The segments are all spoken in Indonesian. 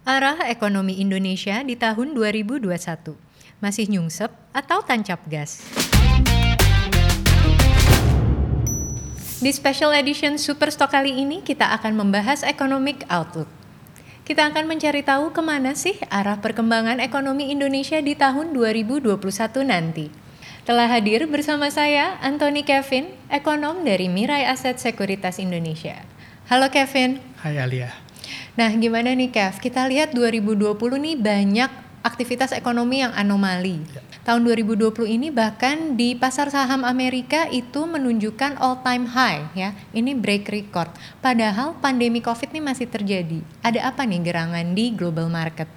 Arah ekonomi Indonesia di tahun 2021 masih nyungsep atau tancap gas? Di special edition Superstock kali ini kita akan membahas economic outlook. Kita akan mencari tahu ke mana sih arah perkembangan ekonomi Indonesia di tahun 2021 nanti. Telah hadir bersama saya Anthony Kevin, ekonom dari Mirai Aset Sekuritas Indonesia. Halo Kevin. Hai Alia. Nah, gimana nih Kev? Kita lihat 2020 nih banyak aktivitas ekonomi yang anomali. Ya. Tahun 2020 ini bahkan di pasar saham Amerika itu menunjukkan all time high ya. Ini break record. Padahal pandemi Covid ini masih terjadi. Ada apa nih gerangan di global market?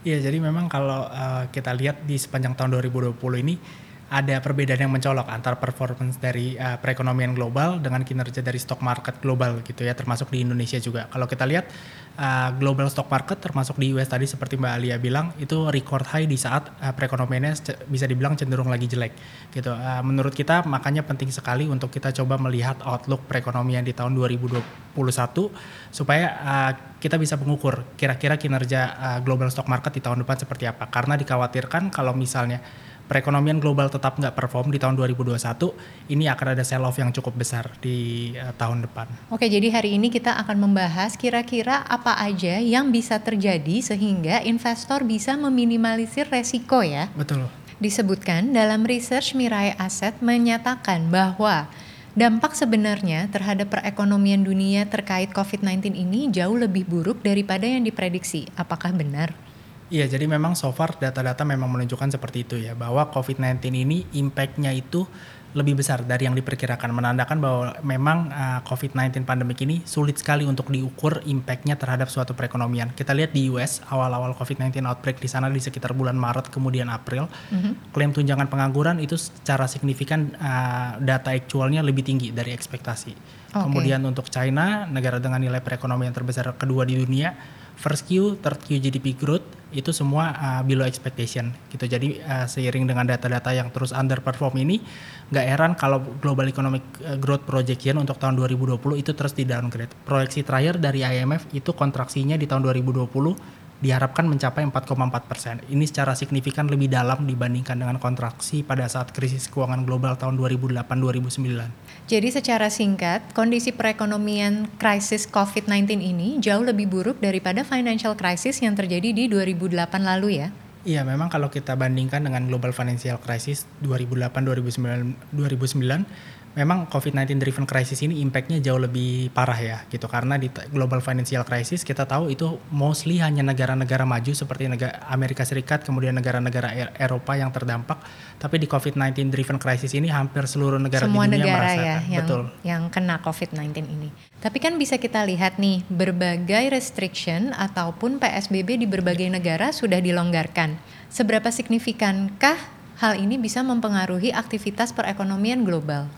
Iya, jadi memang kalau uh, kita lihat di sepanjang tahun 2020 ini ada perbedaan yang mencolok antara performance dari uh, perekonomian global dengan kinerja dari stock market global gitu ya termasuk di Indonesia juga. Kalau kita lihat uh, global stock market termasuk di US tadi seperti Mbak Alia bilang itu record high di saat uh, perekonomiannya bisa dibilang cenderung lagi jelek gitu. Uh, menurut kita makanya penting sekali untuk kita coba melihat outlook perekonomian di tahun 2021 supaya uh, kita bisa mengukur kira-kira kinerja uh, global stock market di tahun depan seperti apa. Karena dikhawatirkan kalau misalnya perekonomian global tetap nggak perform di tahun 2021, ini akan ada sell off yang cukup besar di uh, tahun depan. Oke, jadi hari ini kita akan membahas kira-kira apa aja yang bisa terjadi sehingga investor bisa meminimalisir resiko ya. Betul. Disebutkan dalam research Mirai Asset menyatakan bahwa dampak sebenarnya terhadap perekonomian dunia terkait COVID-19 ini jauh lebih buruk daripada yang diprediksi. Apakah benar? Iya, jadi memang so far data-data memang menunjukkan seperti itu ya, bahwa COVID-19 ini impact-nya itu lebih besar dari yang diperkirakan, menandakan bahwa memang uh, COVID-19 pandemik ini sulit sekali untuk diukur impact-nya terhadap suatu perekonomian. Kita lihat di US, awal-awal COVID-19 outbreak di sana di sekitar bulan Maret kemudian April, mm-hmm. klaim tunjangan pengangguran itu secara signifikan uh, data aktualnya lebih tinggi dari ekspektasi. Okay. Kemudian untuk China, negara dengan nilai perekonomian terbesar kedua di dunia, first Q, third Q GDP growth itu semua uh, below expectation gitu. Jadi uh, seiring dengan data-data yang terus underperform ini, nggak heran kalau global economic uh, growth projection untuk tahun 2020 itu terus di downgrade. Proyeksi terakhir dari IMF itu kontraksinya di tahun 2020 diharapkan mencapai 4,4 persen. Ini secara signifikan lebih dalam dibandingkan dengan kontraksi pada saat krisis keuangan global tahun 2008-2009. Jadi secara singkat, kondisi perekonomian krisis COVID-19 ini jauh lebih buruk daripada financial crisis yang terjadi di 2008 lalu ya? Iya, memang kalau kita bandingkan dengan global financial crisis 2008-2009, 2009 memang COVID-19 driven crisis ini impactnya jauh lebih parah ya gitu. Karena di global financial crisis kita tahu itu mostly hanya negara-negara maju seperti negara Amerika Serikat kemudian negara-negara e-, Eropa yang terdampak. Tapi di COVID-19 driven crisis ini hampir seluruh negara Semua di dunia negara merasakan ya, yang, betul. yang kena COVID-19 ini. Tapi kan bisa kita lihat nih berbagai restriction ataupun PSBB di berbagai negara sudah dilonggarkan. Seberapa signifikankah hal ini bisa mempengaruhi aktivitas perekonomian global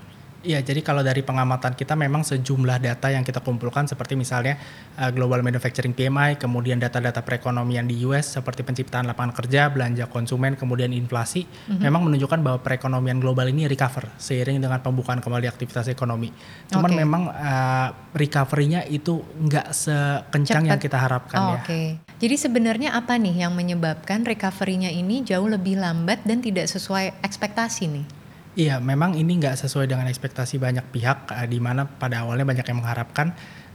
Iya, jadi kalau dari pengamatan kita memang sejumlah data yang kita kumpulkan seperti misalnya uh, Global Manufacturing PMI, kemudian data-data perekonomian di US seperti penciptaan lapangan kerja, belanja konsumen, kemudian inflasi, mm-hmm. memang menunjukkan bahwa perekonomian global ini recover seiring dengan pembukaan kembali aktivitas ekonomi. Cuman okay. memang uh, recovery-nya itu nggak sekencang Cepet. yang kita harapkan oh, ya. Oke. Okay. Jadi sebenarnya apa nih yang menyebabkan recovery-nya ini jauh lebih lambat dan tidak sesuai ekspektasi nih? Iya, memang ini nggak sesuai dengan ekspektasi banyak pihak, uh, di mana pada awalnya banyak yang mengharapkan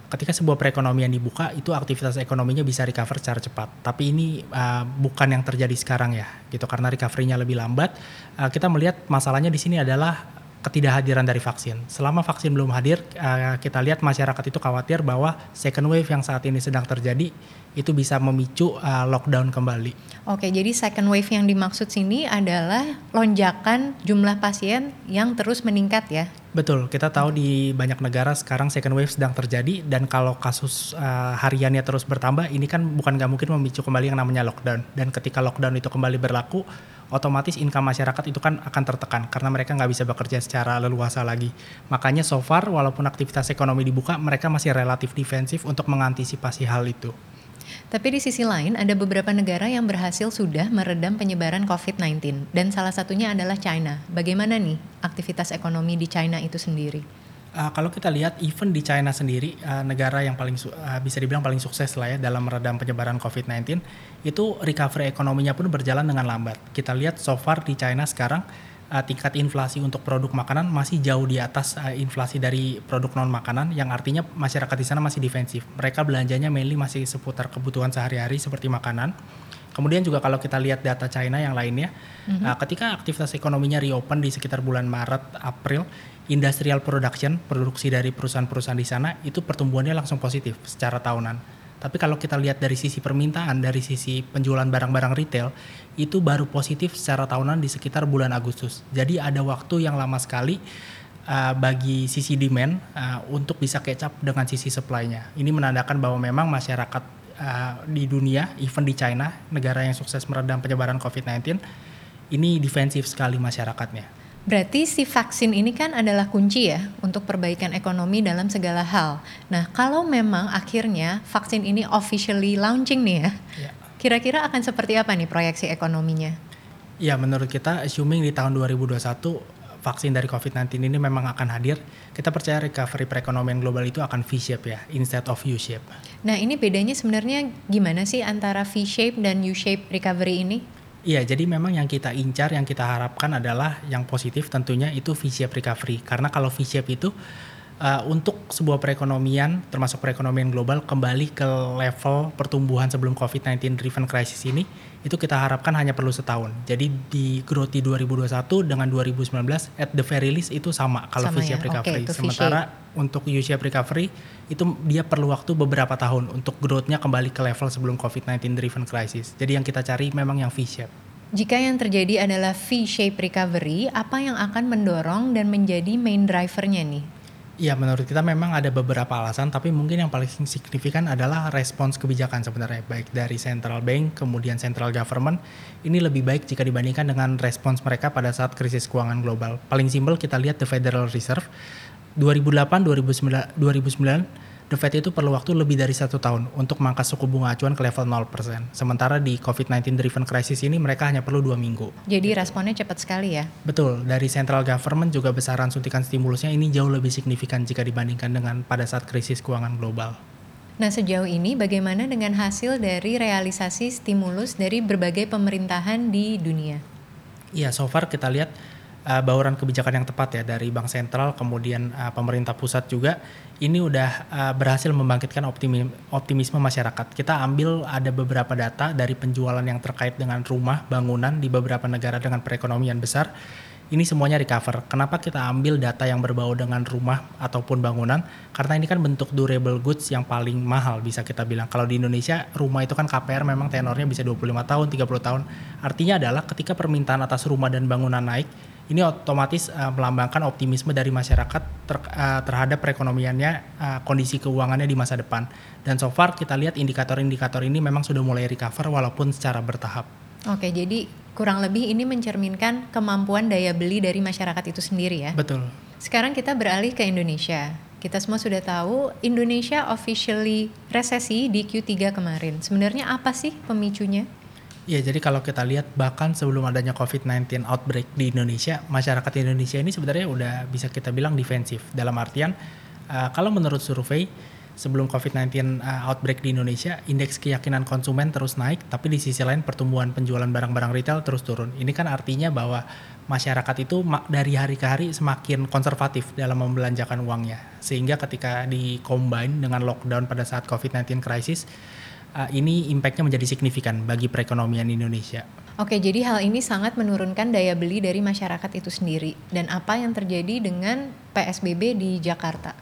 ketika sebuah perekonomian dibuka itu aktivitas ekonominya bisa recover secara cepat. Tapi ini uh, bukan yang terjadi sekarang ya, gitu karena recovery-nya lebih lambat. Uh, kita melihat masalahnya di sini adalah ketidakhadiran dari vaksin. Selama vaksin belum hadir, uh, kita lihat masyarakat itu khawatir bahwa second wave yang saat ini sedang terjadi itu bisa memicu uh, lockdown kembali. Oke, jadi second wave yang dimaksud sini adalah lonjakan jumlah pasien yang terus meningkat ya? Betul, kita tahu di banyak negara sekarang second wave sedang terjadi dan kalau kasus uh, hariannya terus bertambah, ini kan bukan nggak mungkin memicu kembali yang namanya lockdown. Dan ketika lockdown itu kembali berlaku, otomatis income masyarakat itu kan akan tertekan karena mereka nggak bisa bekerja secara leluasa lagi. Makanya so far walaupun aktivitas ekonomi dibuka, mereka masih relatif defensif untuk mengantisipasi hal itu. Tapi di sisi lain ada beberapa negara yang berhasil sudah meredam penyebaran COVID-19 dan salah satunya adalah China. Bagaimana nih aktivitas ekonomi di China itu sendiri? Uh, kalau kita lihat even di China sendiri uh, negara yang paling uh, bisa dibilang paling sukses lah ya dalam meredam penyebaran COVID-19 itu recovery ekonominya pun berjalan dengan lambat. Kita lihat so far di China sekarang uh, tingkat inflasi untuk produk makanan masih jauh di atas uh, inflasi dari produk non makanan yang artinya masyarakat di sana masih defensif. Mereka belanjanya mainly masih seputar kebutuhan sehari-hari seperti makanan. Kemudian juga kalau kita lihat data China yang lainnya, mm-hmm. uh, ketika aktivitas ekonominya reopen di sekitar bulan Maret April industrial production, produksi dari perusahaan-perusahaan di sana itu pertumbuhannya langsung positif secara tahunan. Tapi kalau kita lihat dari sisi permintaan, dari sisi penjualan barang-barang retail, itu baru positif secara tahunan di sekitar bulan Agustus. Jadi ada waktu yang lama sekali uh, bagi sisi demand uh, untuk bisa up dengan sisi supply-nya. Ini menandakan bahwa memang masyarakat uh, di dunia, even di China, negara yang sukses meredam penyebaran COVID-19, ini defensif sekali masyarakatnya. Berarti si vaksin ini kan adalah kunci ya untuk perbaikan ekonomi dalam segala hal. Nah, kalau memang akhirnya vaksin ini officially launching nih ya, ya. kira-kira akan seperti apa nih proyeksi ekonominya? Ya, menurut kita assuming di tahun 2021 vaksin dari COVID-19 ini memang akan hadir, kita percaya recovery perekonomian global itu akan V-shape ya, instead of U-shape. Nah, ini bedanya sebenarnya gimana sih antara V-shape dan U-shape recovery ini? Iya, jadi memang yang kita incar, yang kita harapkan adalah yang positif tentunya itu V-shape recovery. Karena kalau V-shape itu uh, untuk sebuah perekonomian, termasuk perekonomian global, kembali ke level pertumbuhan sebelum COVID-19 driven crisis ini, itu kita harapkan hanya perlu setahun. Jadi di growth di 2021 dengan 2019 at the very least itu sama kalau V-shape ya? recovery. Okay, Sementara untuk U-shape recovery itu dia perlu waktu beberapa tahun untuk growth-nya kembali ke level sebelum COVID-19 driven crisis. Jadi yang kita cari memang yang V-shape. Jika yang terjadi adalah V-shape recovery, apa yang akan mendorong dan menjadi main drivernya nih? Ya menurut kita memang ada beberapa alasan, tapi mungkin yang paling signifikan adalah respons kebijakan sebenarnya, baik dari central bank kemudian central government. Ini lebih baik jika dibandingkan dengan respons mereka pada saat krisis keuangan global. Paling simpel kita lihat the Federal Reserve 2008 2009 2009 The Fed itu perlu waktu lebih dari satu tahun untuk mangkas suku bunga acuan ke level 0%. Sementara di COVID-19 driven crisis ini mereka hanya perlu dua minggu. Jadi responnya cepat sekali ya? Betul, dari central government juga besaran suntikan stimulusnya ini jauh lebih signifikan jika dibandingkan dengan pada saat krisis keuangan global. Nah sejauh ini bagaimana dengan hasil dari realisasi stimulus dari berbagai pemerintahan di dunia? Iya, so far kita lihat uh, bauran kebijakan yang tepat ya dari bank sentral kemudian uh, pemerintah pusat juga ini udah uh, berhasil membangkitkan optimisme, optimisme masyarakat. Kita ambil ada beberapa data dari penjualan yang terkait dengan rumah, bangunan di beberapa negara dengan perekonomian besar. Ini semuanya recover. Kenapa kita ambil data yang berbau dengan rumah ataupun bangunan? Karena ini kan bentuk durable goods yang paling mahal bisa kita bilang. Kalau di Indonesia rumah itu kan KPR memang tenornya bisa 25 tahun, 30 tahun. Artinya adalah ketika permintaan atas rumah dan bangunan naik, ini otomatis uh, melambangkan optimisme dari masyarakat ter, uh, terhadap perekonomiannya, uh, kondisi keuangannya di masa depan. Dan so far kita lihat indikator-indikator ini memang sudah mulai recover walaupun secara bertahap. Oke, jadi kurang lebih ini mencerminkan kemampuan daya beli dari masyarakat itu sendiri ya. Betul. Sekarang kita beralih ke Indonesia. Kita semua sudah tahu Indonesia officially resesi di Q3 kemarin. Sebenarnya apa sih pemicunya? Ya, jadi kalau kita lihat bahkan sebelum adanya COVID-19 outbreak di Indonesia, masyarakat Indonesia ini sebenarnya udah bisa kita bilang defensif. Dalam artian, uh, kalau menurut survei, sebelum COVID-19 uh, outbreak di Indonesia, indeks keyakinan konsumen terus naik, tapi di sisi lain pertumbuhan penjualan barang-barang retail terus turun. Ini kan artinya bahwa masyarakat itu dari hari ke hari semakin konservatif dalam membelanjakan uangnya. Sehingga ketika di combine dengan lockdown pada saat COVID-19 crisis, uh, ini impactnya menjadi signifikan bagi perekonomian Indonesia. Oke, jadi hal ini sangat menurunkan daya beli dari masyarakat itu sendiri. Dan apa yang terjadi dengan PSBB di Jakarta?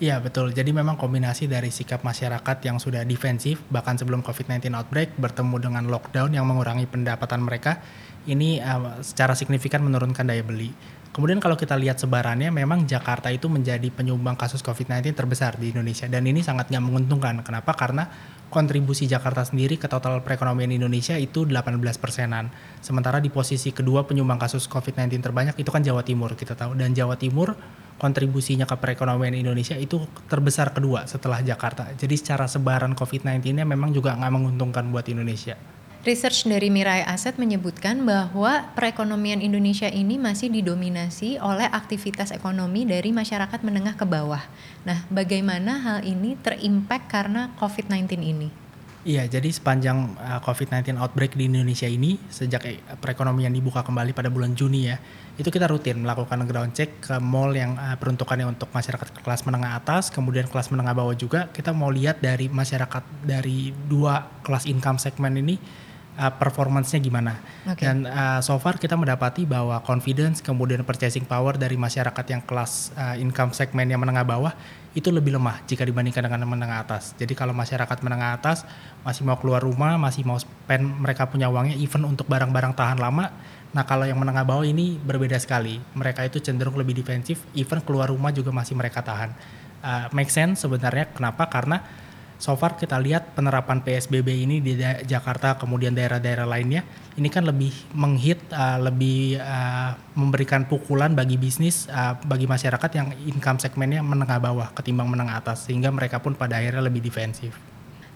Iya betul, jadi memang kombinasi dari sikap masyarakat yang sudah defensif bahkan sebelum COVID-19 outbreak bertemu dengan lockdown yang mengurangi pendapatan mereka ini uh, secara signifikan menurunkan daya beli. Kemudian kalau kita lihat sebarannya memang Jakarta itu menjadi penyumbang kasus COVID-19 terbesar di Indonesia dan ini sangat nggak menguntungkan. Kenapa? Karena kontribusi Jakarta sendiri ke total perekonomian Indonesia itu 18 persenan. Sementara di posisi kedua penyumbang kasus COVID-19 terbanyak itu kan Jawa Timur kita tahu. Dan Jawa Timur kontribusinya ke perekonomian Indonesia itu terbesar kedua setelah Jakarta. Jadi secara sebaran COVID-19-nya memang juga nggak menguntungkan buat Indonesia. Research dari Mirai Asset menyebutkan bahwa perekonomian Indonesia ini masih didominasi oleh aktivitas ekonomi dari masyarakat menengah ke bawah. Nah, bagaimana hal ini terimpact karena COVID-19 ini? Iya, jadi sepanjang uh, COVID-19 outbreak di Indonesia ini, sejak eh, perekonomian dibuka kembali pada bulan Juni ya, itu kita rutin melakukan ground check ke mall yang uh, peruntukannya untuk masyarakat kelas menengah atas, kemudian kelas menengah bawah juga. Kita mau lihat dari masyarakat dari dua kelas income segment ini uh, performance-nya gimana. Okay. Dan uh, so far kita mendapati bahwa confidence kemudian purchasing power dari masyarakat yang kelas uh, income segmen yang menengah bawah itu lebih lemah jika dibandingkan dengan menengah atas. Jadi kalau masyarakat menengah atas masih mau keluar rumah, masih mau spend mereka punya uangnya even untuk barang-barang tahan lama. Nah kalau yang menengah bawah ini berbeda sekali. Mereka itu cenderung lebih defensif, even keluar rumah juga masih mereka tahan. Uh, make sense sebenarnya kenapa? Karena so far kita lihat penerapan PSBB ini di Jakarta kemudian daerah-daerah lainnya ini kan lebih menghit uh, lebih uh, memberikan pukulan bagi bisnis uh, bagi masyarakat yang income segmennya menengah bawah ketimbang menengah atas sehingga mereka pun pada akhirnya lebih defensif.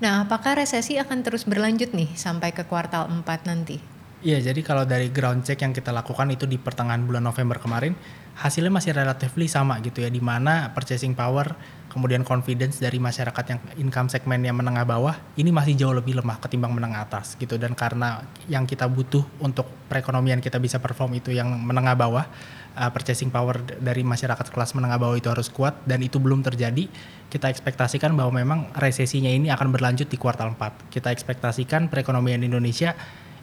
Nah, apakah resesi akan terus berlanjut nih sampai ke kuartal 4 nanti? Iya, jadi kalau dari ground check yang kita lakukan itu di pertengahan bulan November kemarin, hasilnya masih relatif sama gitu ya, di mana purchasing power kemudian confidence dari masyarakat yang income segmen yang menengah bawah ini masih jauh lebih lemah ketimbang menengah atas gitu. Dan karena yang kita butuh untuk perekonomian kita bisa perform itu yang menengah bawah uh, purchasing power dari masyarakat kelas menengah bawah itu harus kuat dan itu belum terjadi kita ekspektasikan bahwa memang resesinya ini akan berlanjut di kuartal 4 kita ekspektasikan perekonomian Indonesia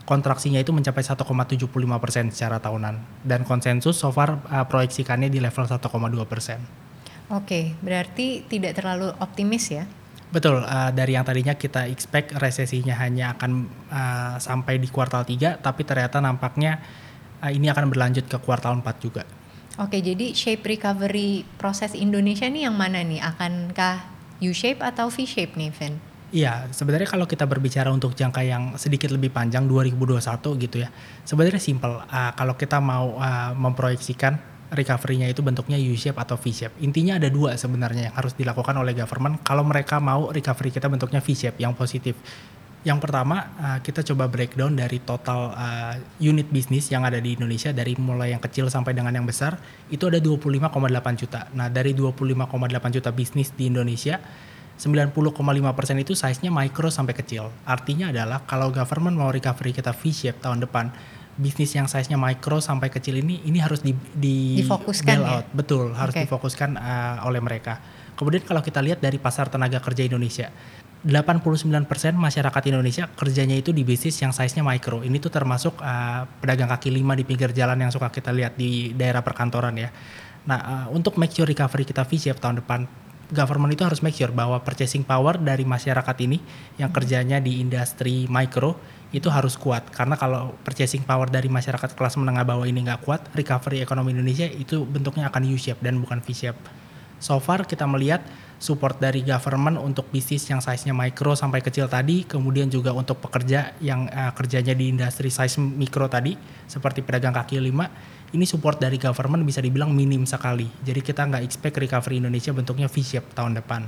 kontraksinya itu mencapai 1,75 persen secara tahunan. Dan konsensus so far uh, proyeksikannya di level 1,2 persen. Oke, berarti tidak terlalu optimis ya? Betul, uh, dari yang tadinya kita expect resesinya hanya akan uh, sampai di kuartal 3, tapi ternyata nampaknya uh, ini akan berlanjut ke kuartal 4 juga. Oke, jadi shape recovery proses Indonesia nih yang mana nih? Akankah U-shape atau V-shape nih, Vin? Iya, sebenarnya kalau kita berbicara untuk jangka yang sedikit lebih panjang 2021 gitu ya, sebenarnya simple. Uh, kalau kita mau uh, memproyeksikan recovery-nya itu bentuknya U-shape atau V-shape. Intinya ada dua sebenarnya yang harus dilakukan oleh government kalau mereka mau recovery kita bentuknya V-shape yang positif. Yang pertama uh, kita coba breakdown dari total uh, unit bisnis yang ada di Indonesia dari mulai yang kecil sampai dengan yang besar itu ada 25,8 juta. Nah dari 25,8 juta bisnis di Indonesia 90,5% itu size-nya micro sampai kecil. Artinya adalah kalau government mau recovery kita V-shape tahun depan bisnis yang size-nya micro sampai kecil ini ini harus di, di difokuskan ya? out. Betul, harus okay. difokuskan uh, oleh mereka. Kemudian kalau kita lihat dari pasar tenaga kerja Indonesia, 89% masyarakat Indonesia kerjanya itu di bisnis yang size-nya micro. Ini tuh termasuk uh, pedagang kaki lima di pinggir jalan yang suka kita lihat di daerah perkantoran ya. Nah, uh, untuk make sure recovery kita V-shape tahun depan, government itu harus make sure bahwa purchasing power dari masyarakat ini yang kerjanya di industri micro itu harus kuat. Karena kalau purchasing power dari masyarakat kelas menengah bawah ini nggak kuat recovery ekonomi Indonesia itu bentuknya akan U-shape dan bukan V-shape. So far kita melihat support dari government untuk bisnis yang size-nya micro sampai kecil tadi kemudian juga untuk pekerja yang uh, kerjanya di industri size mikro tadi seperti pedagang kaki lima ini support dari government bisa dibilang minim sekali. Jadi kita nggak expect recovery Indonesia bentuknya V-shape tahun depan.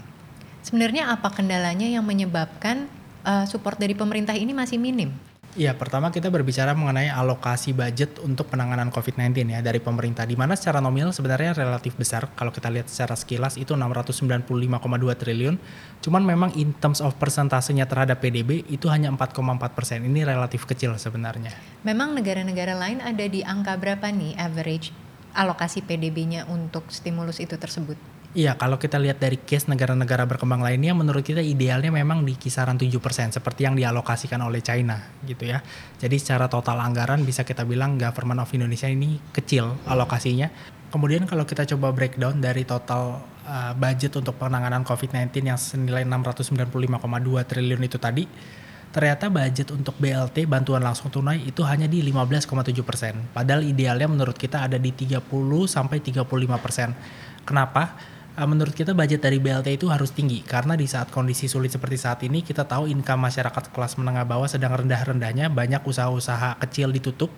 Sebenarnya apa kendalanya yang menyebabkan uh, support dari pemerintah ini masih minim? Iya, pertama kita berbicara mengenai alokasi budget untuk penanganan COVID-19 ya dari pemerintah, di mana secara nominal sebenarnya relatif besar. Kalau kita lihat secara sekilas itu 695,2 triliun, cuman memang in terms of persentasenya terhadap PDB itu hanya 4,4 persen. Ini relatif kecil sebenarnya. Memang negara-negara lain ada di angka berapa nih average alokasi PDB-nya untuk stimulus itu tersebut? Iya, kalau kita lihat dari case negara-negara berkembang lainnya, menurut kita idealnya memang di kisaran 7% seperti yang dialokasikan oleh China gitu ya. Jadi secara total anggaran bisa kita bilang government of Indonesia ini kecil alokasinya. Kemudian kalau kita coba breakdown dari total uh, budget untuk penanganan COVID-19 yang senilai 695,2 triliun itu tadi, ternyata budget untuk BLT bantuan langsung tunai itu hanya di 15,7 persen. Padahal idealnya menurut kita ada di 30 sampai 35 persen. Kenapa? Eh, menurut kita budget dari BLT itu harus tinggi karena di saat kondisi sulit seperti saat ini kita tahu income masyarakat kelas menengah bawah sedang rendah-rendahnya banyak usaha-usaha kecil ditutup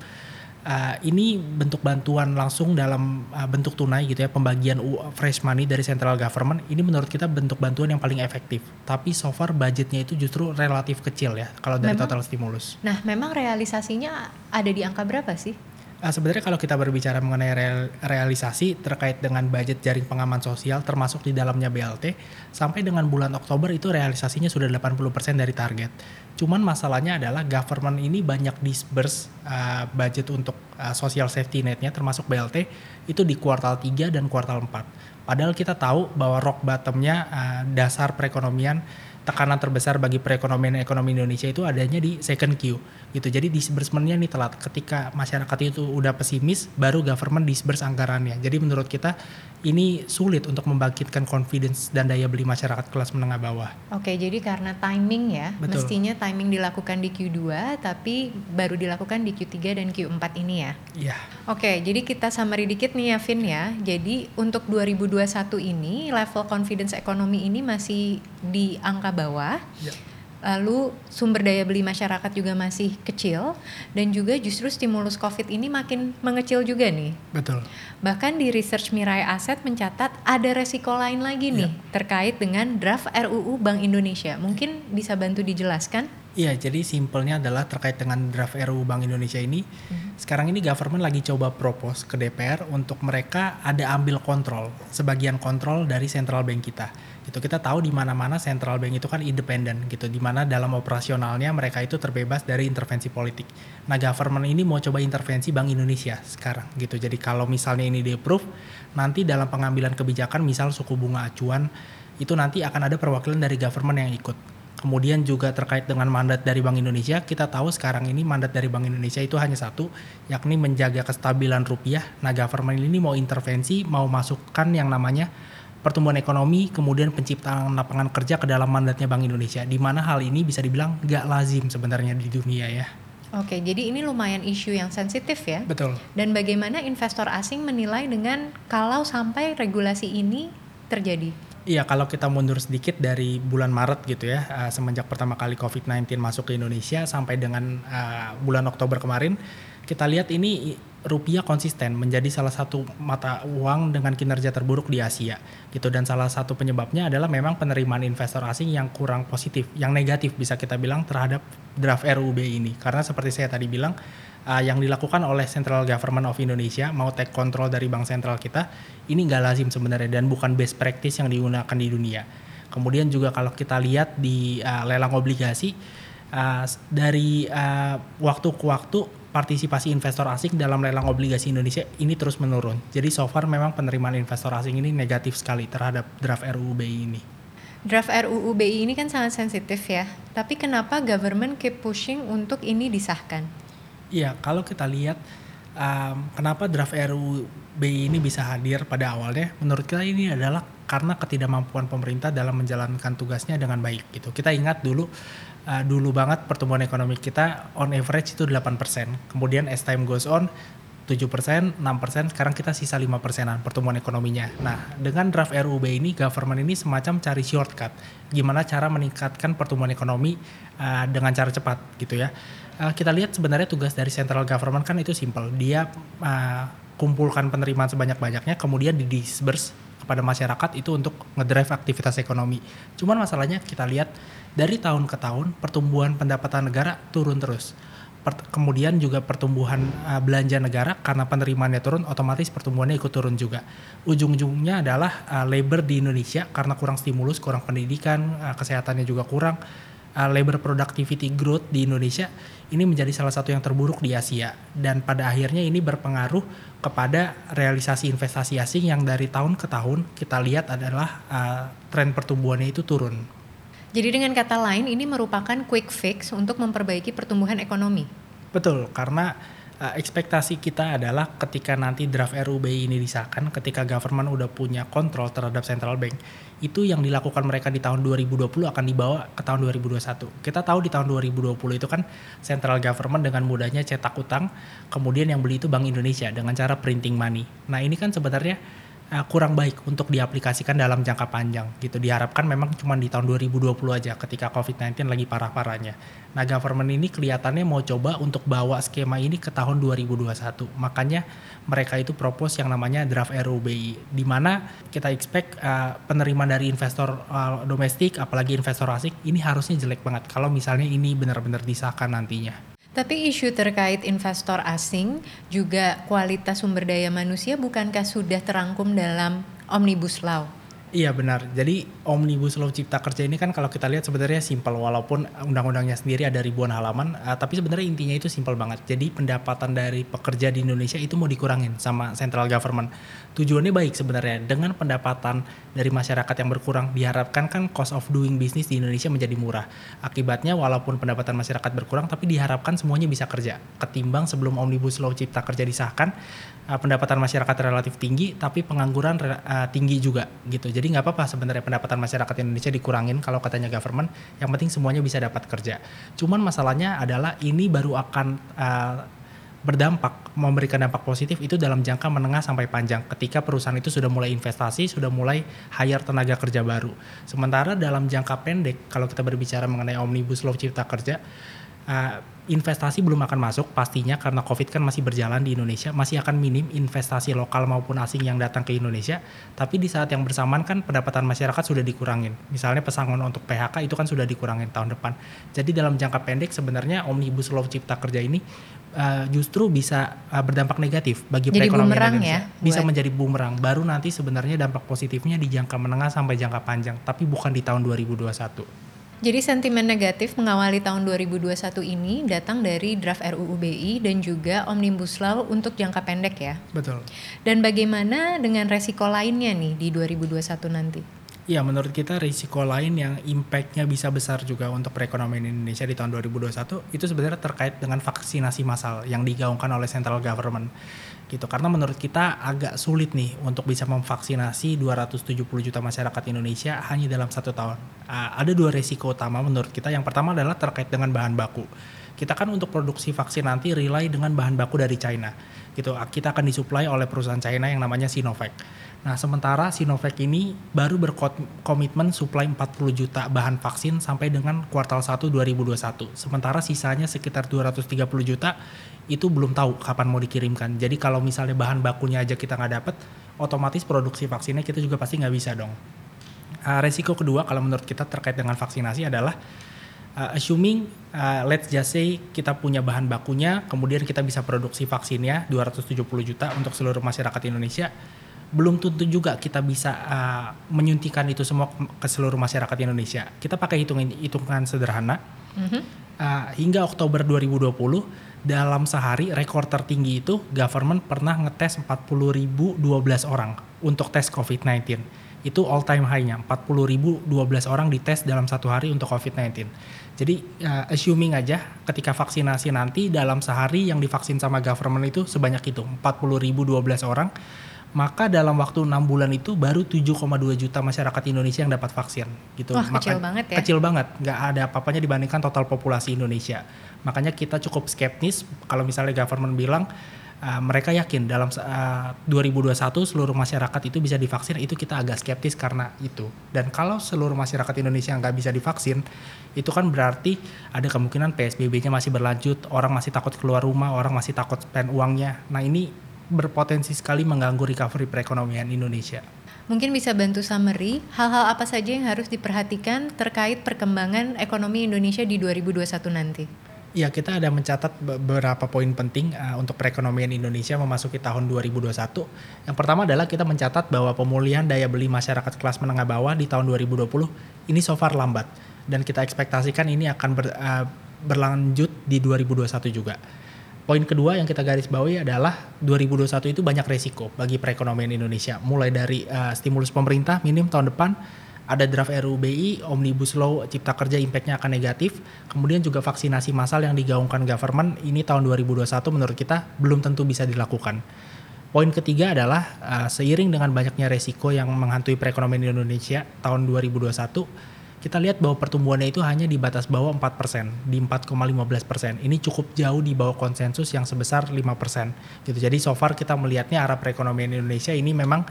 uh, ini bentuk bantuan langsung dalam uh, bentuk tunai gitu ya pembagian fresh money dari central government ini menurut kita bentuk bantuan yang paling efektif tapi so far budgetnya itu justru relatif kecil ya kalau dari memang, total stimulus. Nah memang realisasinya ada di angka berapa sih? Uh, sebenarnya kalau kita berbicara mengenai real, realisasi terkait dengan budget jaring pengaman sosial termasuk di dalamnya BLT sampai dengan bulan Oktober itu realisasinya sudah 80% dari target. Cuman masalahnya adalah government ini banyak disburse uh, budget untuk uh, social safety netnya termasuk BLT itu di kuartal 3 dan kuartal 4. Padahal kita tahu bahwa rock bottomnya uh, dasar perekonomian tekanan terbesar bagi perekonomian ekonomi Indonesia itu adanya di second Q gitu. Jadi disbursementnya nih telat. Ketika masyarakat itu udah pesimis, baru government disburse anggarannya. Jadi menurut kita ini sulit untuk membangkitkan confidence dan daya beli masyarakat kelas menengah bawah. Oke, jadi karena timing ya, Betul. mestinya timing dilakukan di Q2 tapi baru dilakukan di Q3 dan Q4 ini ya. Iya. Oke, jadi kita summary dikit nih ya Vin ya. Jadi untuk 2021 ini level confidence ekonomi ini masih di angka bawah. Ya lalu sumber daya beli masyarakat juga masih kecil dan juga justru stimulus Covid ini makin mengecil juga nih. Betul. Bahkan di research Mirai Aset mencatat ada resiko lain lagi nih ya. terkait dengan draft RUU Bank Indonesia. Mungkin bisa bantu dijelaskan? Iya, jadi simpelnya adalah terkait dengan draft RUU Bank Indonesia ini. Hmm. Sekarang ini government lagi coba propose ke DPR untuk mereka ada ambil kontrol, sebagian kontrol dari central bank kita. Gitu kita tahu di mana-mana central bank itu kan independen gitu, di mana dalam operasionalnya mereka itu terbebas dari intervensi politik. Nah, government ini mau coba intervensi Bank Indonesia sekarang gitu. Jadi kalau misalnya ini di approve, nanti dalam pengambilan kebijakan misal suku bunga acuan itu nanti akan ada perwakilan dari government yang ikut Kemudian juga terkait dengan mandat dari Bank Indonesia, kita tahu sekarang ini mandat dari Bank Indonesia itu hanya satu, yakni menjaga kestabilan rupiah. Nah, government ini mau intervensi, mau masukkan yang namanya pertumbuhan ekonomi, kemudian penciptaan lapangan kerja ke dalam mandatnya Bank Indonesia. Di mana hal ini bisa dibilang gak lazim sebenarnya di dunia ya. Oke, jadi ini lumayan isu yang sensitif ya. Betul. Dan bagaimana investor asing menilai dengan kalau sampai regulasi ini terjadi? Iya, kalau kita mundur sedikit dari bulan Maret gitu ya, uh, semenjak pertama kali COVID-19 masuk ke Indonesia sampai dengan uh, bulan Oktober kemarin, kita lihat ini rupiah konsisten menjadi salah satu mata uang dengan kinerja terburuk di Asia gitu dan salah satu penyebabnya adalah memang penerimaan investor asing yang kurang positif, yang negatif bisa kita bilang terhadap draft RUB ini karena seperti saya tadi bilang uh, yang dilakukan oleh Central Government of Indonesia mau take control dari bank sentral kita ini nggak lazim sebenarnya dan bukan best practice yang digunakan di dunia. Kemudian juga kalau kita lihat di uh, lelang obligasi uh, dari uh, waktu ke waktu partisipasi investor asing dalam lelang obligasi Indonesia ini terus menurun. Jadi so far memang penerimaan investor asing ini negatif sekali terhadap draft RUU BI ini. Draft RUU BI ini kan sangat sensitif ya. Tapi kenapa government keep pushing untuk ini disahkan? Iya, kalau kita lihat um, kenapa draft RUU BI ini bisa hadir pada awalnya, menurut kita ini adalah karena ketidakmampuan pemerintah dalam menjalankan tugasnya dengan baik gitu. Kita ingat dulu uh, dulu banget pertumbuhan ekonomi kita on average itu 8%. Kemudian as time goes on 7%, 6%, sekarang kita sisa 5 persenan pertumbuhan ekonominya. Nah, dengan draft RUB ini, government ini semacam cari shortcut. Gimana cara meningkatkan pertumbuhan ekonomi uh, dengan cara cepat gitu ya. Uh, kita lihat sebenarnya tugas dari central government kan itu simple. Dia uh, kumpulkan penerimaan sebanyak-banyaknya, kemudian di disburse kepada masyarakat itu untuk ngedrive aktivitas ekonomi. Cuman masalahnya kita lihat dari tahun ke tahun pertumbuhan pendapatan negara turun terus. Kemudian juga pertumbuhan uh, belanja negara karena penerimaannya turun otomatis pertumbuhannya ikut turun juga. Ujung-ujungnya adalah uh, labor di Indonesia karena kurang stimulus kurang pendidikan uh, kesehatannya juga kurang uh, labor productivity growth di Indonesia ini menjadi salah satu yang terburuk di Asia dan pada akhirnya ini berpengaruh kepada realisasi investasi asing yang dari tahun ke tahun kita lihat adalah uh, tren pertumbuhannya itu turun jadi dengan kata lain ini merupakan quick fix untuk memperbaiki pertumbuhan ekonomi. Betul, karena uh, ekspektasi kita adalah ketika nanti draft RUBI ini disahkan, ketika government udah punya kontrol terhadap central bank, itu yang dilakukan mereka di tahun 2020 akan dibawa ke tahun 2021. Kita tahu di tahun 2020 itu kan central government dengan mudahnya cetak utang, kemudian yang beli itu Bank Indonesia dengan cara printing money. Nah ini kan sebenarnya uh, kurang baik untuk diaplikasikan dalam jangka panjang gitu. Diharapkan memang cuma di tahun 2020 aja ketika COVID-19 lagi parah-parahnya. Nah, government ini kelihatannya mau coba untuk bawa skema ini ke tahun 2021. Makanya mereka itu propose yang namanya draft RUBI di mana kita expect uh, penerimaan dari investor uh, domestik apalagi investor asing ini harusnya jelek banget kalau misalnya ini benar-benar disahkan nantinya. Tapi isu terkait investor asing juga kualitas sumber daya manusia bukankah sudah terangkum dalam Omnibus Law? Iya benar. Jadi Omnibus Law Cipta Kerja ini kan kalau kita lihat sebenarnya simpel walaupun undang-undangnya sendiri ada ribuan halaman, uh, tapi sebenarnya intinya itu simpel banget. Jadi pendapatan dari pekerja di Indonesia itu mau dikurangin sama central government. Tujuannya baik sebenarnya. Dengan pendapatan dari masyarakat yang berkurang diharapkan kan cost of doing business di Indonesia menjadi murah. Akibatnya walaupun pendapatan masyarakat berkurang tapi diharapkan semuanya bisa kerja. Ketimbang sebelum Omnibus Law Cipta Kerja disahkan, uh, pendapatan masyarakat relatif tinggi tapi pengangguran uh, tinggi juga gitu. Jadi nggak apa-apa sebenarnya pendapatan masyarakat Indonesia dikurangin kalau katanya government. Yang penting semuanya bisa dapat kerja. Cuman masalahnya adalah ini baru akan uh, berdampak memberikan dampak positif itu dalam jangka menengah sampai panjang. Ketika perusahaan itu sudah mulai investasi sudah mulai hire tenaga kerja baru. Sementara dalam jangka pendek kalau kita berbicara mengenai omnibus law cipta kerja uh, investasi belum akan masuk pastinya karena COVID kan masih berjalan di Indonesia, masih akan minim investasi lokal maupun asing yang datang ke Indonesia. Tapi di saat yang bersamaan kan pendapatan masyarakat sudah dikurangin. Misalnya pesangon untuk PHK itu kan sudah dikurangin tahun depan. Jadi dalam jangka pendek sebenarnya Omnibus Law Cipta Kerja ini uh, justru bisa uh, berdampak negatif bagi Jadi perekonomian Indonesia. Ya, bisa menjadi bumerang. Baru nanti sebenarnya dampak positifnya di jangka menengah sampai jangka panjang, tapi bukan di tahun 2021. Jadi sentimen negatif mengawali tahun 2021 ini datang dari draft RUU BI dan juga Omnibus Law untuk jangka pendek ya. Betul. Dan bagaimana dengan resiko lainnya nih di 2021 nanti? Ya menurut kita risiko lain yang impactnya bisa besar juga untuk perekonomian Indonesia di tahun 2021 itu sebenarnya terkait dengan vaksinasi massal yang digaungkan oleh central government gitu karena menurut kita agak sulit nih untuk bisa memvaksinasi 270 juta masyarakat Indonesia hanya dalam satu tahun. Uh, ada dua risiko utama menurut kita. Yang pertama adalah terkait dengan bahan baku. Kita kan untuk produksi vaksin nanti rely dengan bahan baku dari China. Gitu. Kita akan disuplai oleh perusahaan China yang namanya Sinovac Nah, sementara Sinovac ini baru berkomitmen suplai 40 juta bahan vaksin sampai dengan kuartal 1 2021. Sementara sisanya sekitar 230 juta itu belum tahu kapan mau dikirimkan. Jadi kalau misalnya bahan bakunya aja kita nggak dapat, otomatis produksi vaksinnya kita juga pasti nggak bisa dong. Uh, resiko kedua kalau menurut kita terkait dengan vaksinasi adalah uh, assuming uh, let's just say kita punya bahan bakunya, kemudian kita bisa produksi vaksinnya 270 juta untuk seluruh masyarakat Indonesia belum tentu juga kita bisa uh, menyuntikan itu semua ke seluruh masyarakat Indonesia. Kita pakai hitungan hitungan sederhana. Mm-hmm. Uh, hingga Oktober 2020 dalam sehari rekor tertinggi itu government pernah ngetes 40.012 orang untuk tes COVID-19. Itu all time high-nya 40.012 orang dites dalam satu hari untuk COVID-19. Jadi uh, assuming aja ketika vaksinasi nanti dalam sehari yang divaksin sama government itu sebanyak itu 40.012 orang maka dalam waktu enam bulan itu baru 7,2 juta masyarakat Indonesia yang dapat vaksin gitu. Wah, maka, kecil banget ya. Kecil banget, nggak ada apa-apanya dibandingkan total populasi Indonesia. Makanya kita cukup skeptis kalau misalnya government bilang uh, mereka yakin dalam uh, 2021 seluruh masyarakat itu bisa divaksin, itu kita agak skeptis karena itu. Dan kalau seluruh masyarakat Indonesia nggak bisa divaksin, itu kan berarti ada kemungkinan PSBB-nya masih berlanjut, orang masih takut keluar rumah, orang masih takut spend uangnya. Nah ini berpotensi sekali mengganggu recovery perekonomian Indonesia. Mungkin bisa bantu summary hal-hal apa saja yang harus diperhatikan terkait perkembangan ekonomi Indonesia di 2021 nanti. Ya, kita ada mencatat beberapa poin penting uh, untuk perekonomian Indonesia memasuki tahun 2021. Yang pertama adalah kita mencatat bahwa pemulihan daya beli masyarakat kelas menengah bawah di tahun 2020 ini so far lambat dan kita ekspektasikan ini akan ber, uh, berlanjut di 2021 juga. Poin kedua yang kita garis bawahi adalah 2021 itu banyak resiko bagi perekonomian Indonesia. Mulai dari uh, stimulus pemerintah minim tahun depan, ada draft RUBI, Omnibus Law Cipta Kerja impactnya akan negatif, kemudian juga vaksinasi massal yang digaungkan government ini tahun 2021 menurut kita belum tentu bisa dilakukan. Poin ketiga adalah uh, seiring dengan banyaknya resiko yang menghantui perekonomian Indonesia tahun 2021, kita lihat bahwa pertumbuhannya itu hanya di batas bawah 4%, di 4,15%. Ini cukup jauh di bawah konsensus yang sebesar 5%. Gitu. Jadi so far kita melihatnya arah perekonomian Indonesia ini memang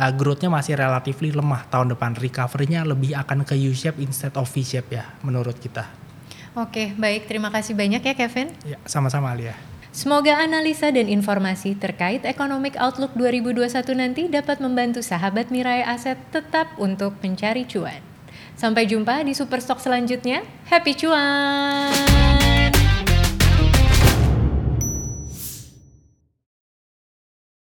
uh, growth-nya masih relatifly lemah tahun depan. Recovery-nya lebih akan ke U-shape instead of V-shape ya menurut kita. Oke, baik. Terima kasih banyak ya Kevin. Ya, sama-sama Alia. Semoga analisa dan informasi terkait Economic Outlook 2021 nanti dapat membantu sahabat Mirai Aset tetap untuk mencari cuan. Sampai jumpa di Superstock selanjutnya. Happy cuan!